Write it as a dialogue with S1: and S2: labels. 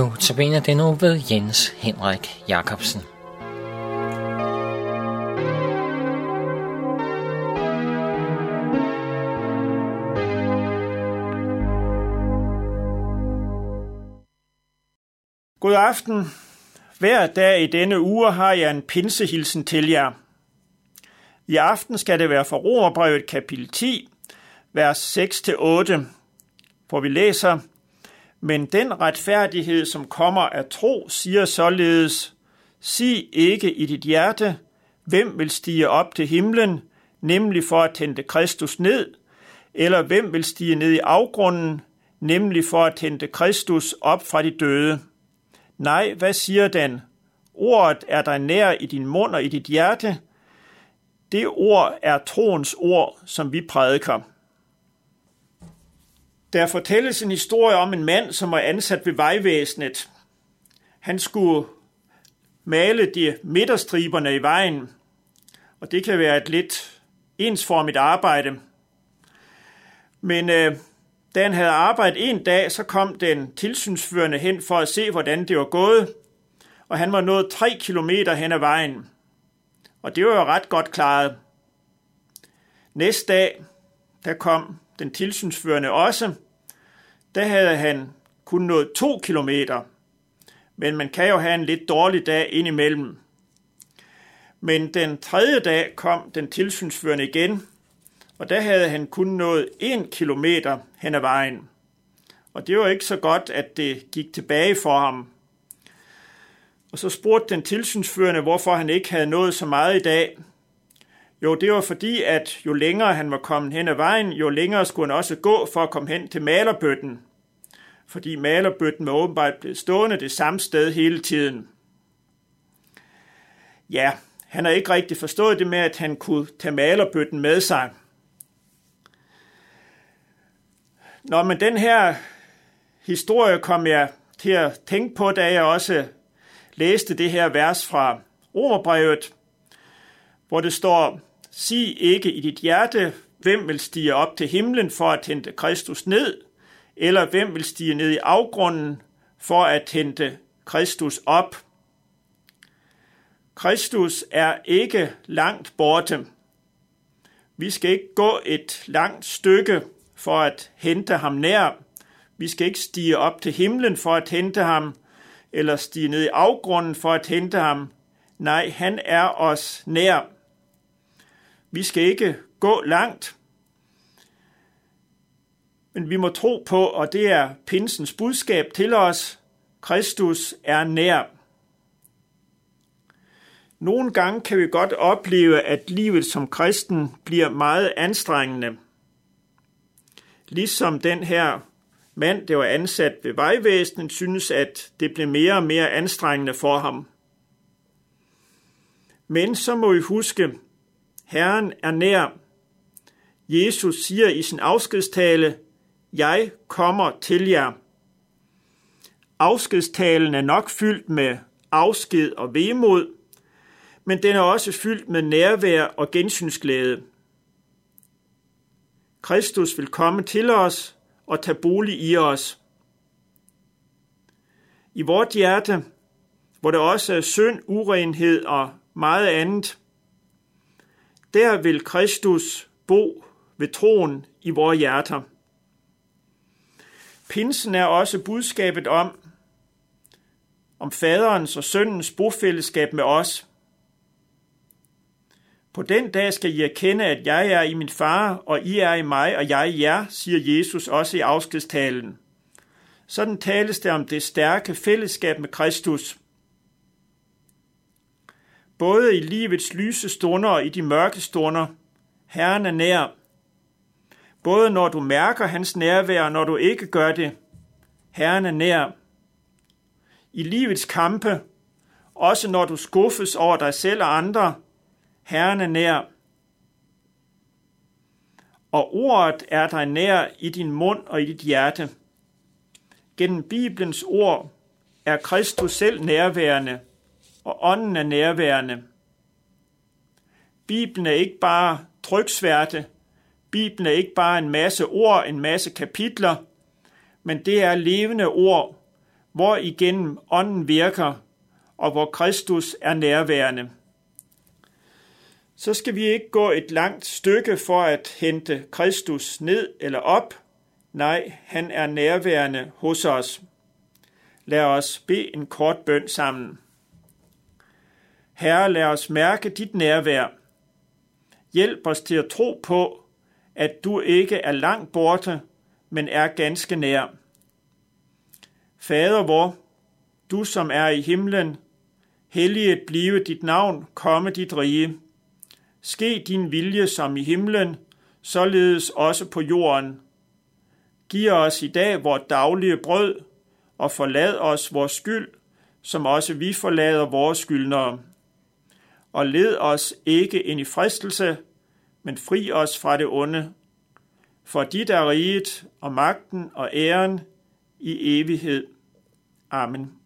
S1: Nu tabiner den nu ved Jens Henrik Jacobsen.
S2: God aften. Hver dag i denne uge har jeg en pinsehilsen til jer. I aften skal det være for Romerbrevet kapitel 10, vers 6-8, hvor vi læser, men den retfærdighed, som kommer af tro, siger således, Sig ikke i dit hjerte, hvem vil stige op til himlen, nemlig for at hente Kristus ned, eller hvem vil stige ned i afgrunden, nemlig for at hente Kristus op fra de døde. Nej, hvad siger den? Ordet er dig nær i din mund og i dit hjerte. Det ord er troens ord, som vi prædiker. Der fortælles en historie om en mand, som var ansat ved vejvæsenet. Han skulle male de midterstriberne i vejen, og det kan være et lidt ensformigt arbejde. Men øh, da han havde arbejdet en dag, så kom den tilsynsførende hen for at se, hvordan det var gået, og han var nået tre kilometer hen ad vejen. Og det var jo ret godt klaret. Næste dag, der kom den tilsynsførende også. Der havde han kun nået to kilometer. Men man kan jo have en lidt dårlig dag indimellem. Men den tredje dag kom den tilsynsførende igen, og der havde han kun nået en kilometer hen ad vejen. Og det var ikke så godt, at det gik tilbage for ham. Og så spurgte den tilsynsførende, hvorfor han ikke havde nået så meget i dag. Jo, det var fordi, at jo længere han var kommet hen ad vejen, jo længere skulle han også gå for at komme hen til malerbøtten. Fordi malerbøtten var åbenbart blevet stående det samme sted hele tiden. Ja, han har ikke rigtig forstået det med, at han kunne tage malerbøtten med sig. Nå, men den her historie kom jeg til at tænke på, da jeg også læste det her vers fra Romerbrevet, hvor det står, sig ikke i dit hjerte, hvem vil stige op til himlen for at hente Kristus ned, eller hvem vil stige ned i afgrunden for at hente Kristus op. Kristus er ikke langt borte. Vi skal ikke gå et langt stykke for at hente ham nær. Vi skal ikke stige op til himlen for at hente ham, eller stige ned i afgrunden for at hente ham. Nej, han er os nær. Vi skal ikke gå langt, men vi må tro på, og det er pinsens budskab til os, Kristus er nær. Nogle gange kan vi godt opleve, at livet som kristen bliver meget anstrengende. Ligesom den her mand, der var ansat ved vejvæsenet, synes, at det blev mere og mere anstrengende for ham. Men så må vi huske, Herren er nær. Jesus siger i sin afskedstale, jeg kommer til jer. Afskedstalen er nok fyldt med afsked og vemod, men den er også fyldt med nærvær og gensynsglæde. Kristus vil komme til os og tage bolig i os. I vort hjerte, hvor der også er synd, urenhed og meget andet, der vil Kristus bo ved troen i vores hjerter. Pinsen er også budskabet om, om faderens og søndens bofællesskab med os. På den dag skal I erkende, at jeg er i min far, og I er i mig, og jeg i jer, siger Jesus også i afskedstalen. Sådan tales det om det stærke fællesskab med Kristus. Både i livets lyse stunder og i de mørke stunder. Herren er nær. Både når du mærker hans nærvær, og når du ikke gør det. Herren er nær. I livets kampe, også når du skuffes over dig selv og andre, Herren er nær. Og ordet er dig nær i din mund og i dit hjerte. Gennem Bibelens ord er Kristus selv nærværende, og ånden er nærværende. Bibelen er ikke bare tryksværte, Bibelen er ikke bare en masse ord, en masse kapitler, men det er levende ord, hvor igennem ånden virker, og hvor Kristus er nærværende. Så skal vi ikke gå et langt stykke for at hente Kristus ned eller op. Nej, han er nærværende hos os. Lad os bede en kort bøn sammen. Herre, lad os mærke dit nærvær. Hjælp os til at tro på, at du ikke er langt borte, men er ganske nær. Fader vor, du som er i himlen, helliget blive dit navn, komme dit rige. Ske din vilje som i himlen, således også på jorden. Giv os i dag vores daglige brød, og forlad os vores skyld, som også vi forlader vores skyldnere. Og led os ikke ind i fristelse, men fri os fra det onde. For dit er riget og magten og æren i evighed. Amen.